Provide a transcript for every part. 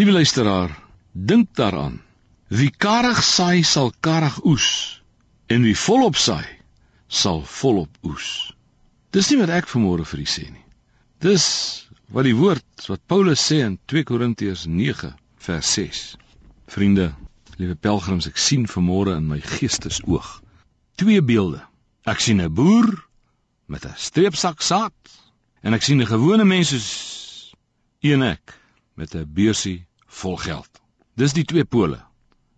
Liewe luisteraar, dink daaraan. Wie karig saai sal karig oes en wie volop saai sal volop oes. Dis nie wat ek vanmôre vir u sê nie. Dis wat die woord wat Paulus sê in 2 Korintiërs 9 vers 6. Vriende, liewe pelgrims, ek sien vanmôre in my geestesoog twee beelde. Ek sien 'n boer met 'n streepsak saad en ek sien 'n gewone mens soos een ek met 'n beursie vol geld. Dis die twee pole.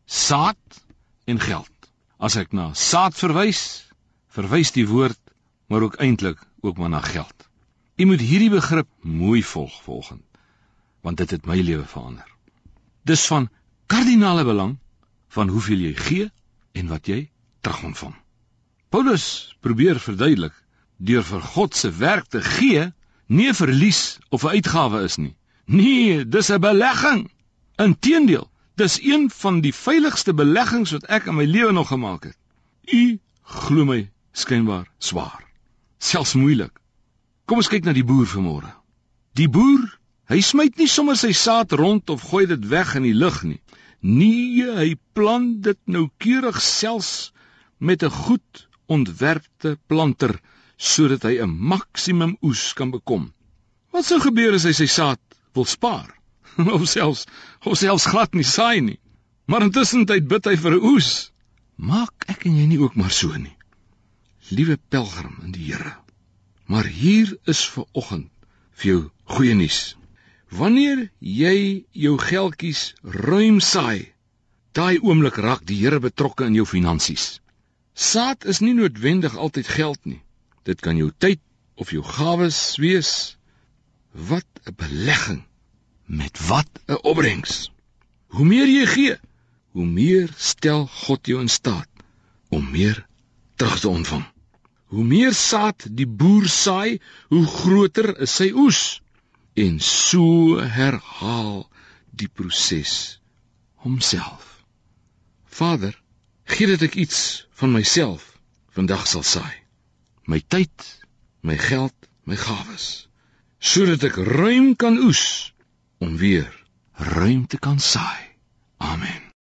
Saad en geld. As ek na saad verwys, verwys die woord maar ook eintlik ook maar na geld. Jy moet hierdie begrip mooi volg volgens want dit het my lewe verander. Dis van kardinale belang van hoeveel jy gee en wat jy terugontvang. Paulus probeer verduidelik deur vir God se werk te gee nie 'n verlies of 'n uitgawe is nie. Nee, dis 'n belegging. Inteendeel, dis een van die veiligste beleggings wat ek in my lewe nog gemaak het. U glo my skynbaar swaar. Selfs moeilik. Kom ons kyk na die boer vanmôre. Die boer, hy smyt nie sommer sy saad rond of gooi dit weg in die lug nie. Nee, hy plant dit noukeurig selfs met 'n goed ontwerpte planter sodat hy 'n maksimum oes kan bekom. Wat sou gebeur as hy sy saad wil spaar? of selfs of selfs glad nie saai nie. Maar intussen tyd bid hy vir 'n oes. Maak ek en jy nie ook maar so nie. Liewe pelgrim in die Here. Maar hier is vir oggend vir jou goeie nuus. Wanneer jy jou geldjies ruim saai, daai oomblik raak die Here betrokke in jou finansies. Saad is nie noodwendig altyd geld nie. Dit kan jou tyd of jou gawes wees. Wat 'n belegging met wat 'n opbrengs. Hoe meer jy gee, hoe meer stel God jou in staat om meer terug te ontvang. Hoe meer saad die boer saai, hoe groter is sy oes. En so herhaal die proses homself. Vader, gee dat ek iets van myself vandag sal saai. My tyd, my geld, my gawes, sodat ek ruim kan oes om weer ruimte kan saai. Amen.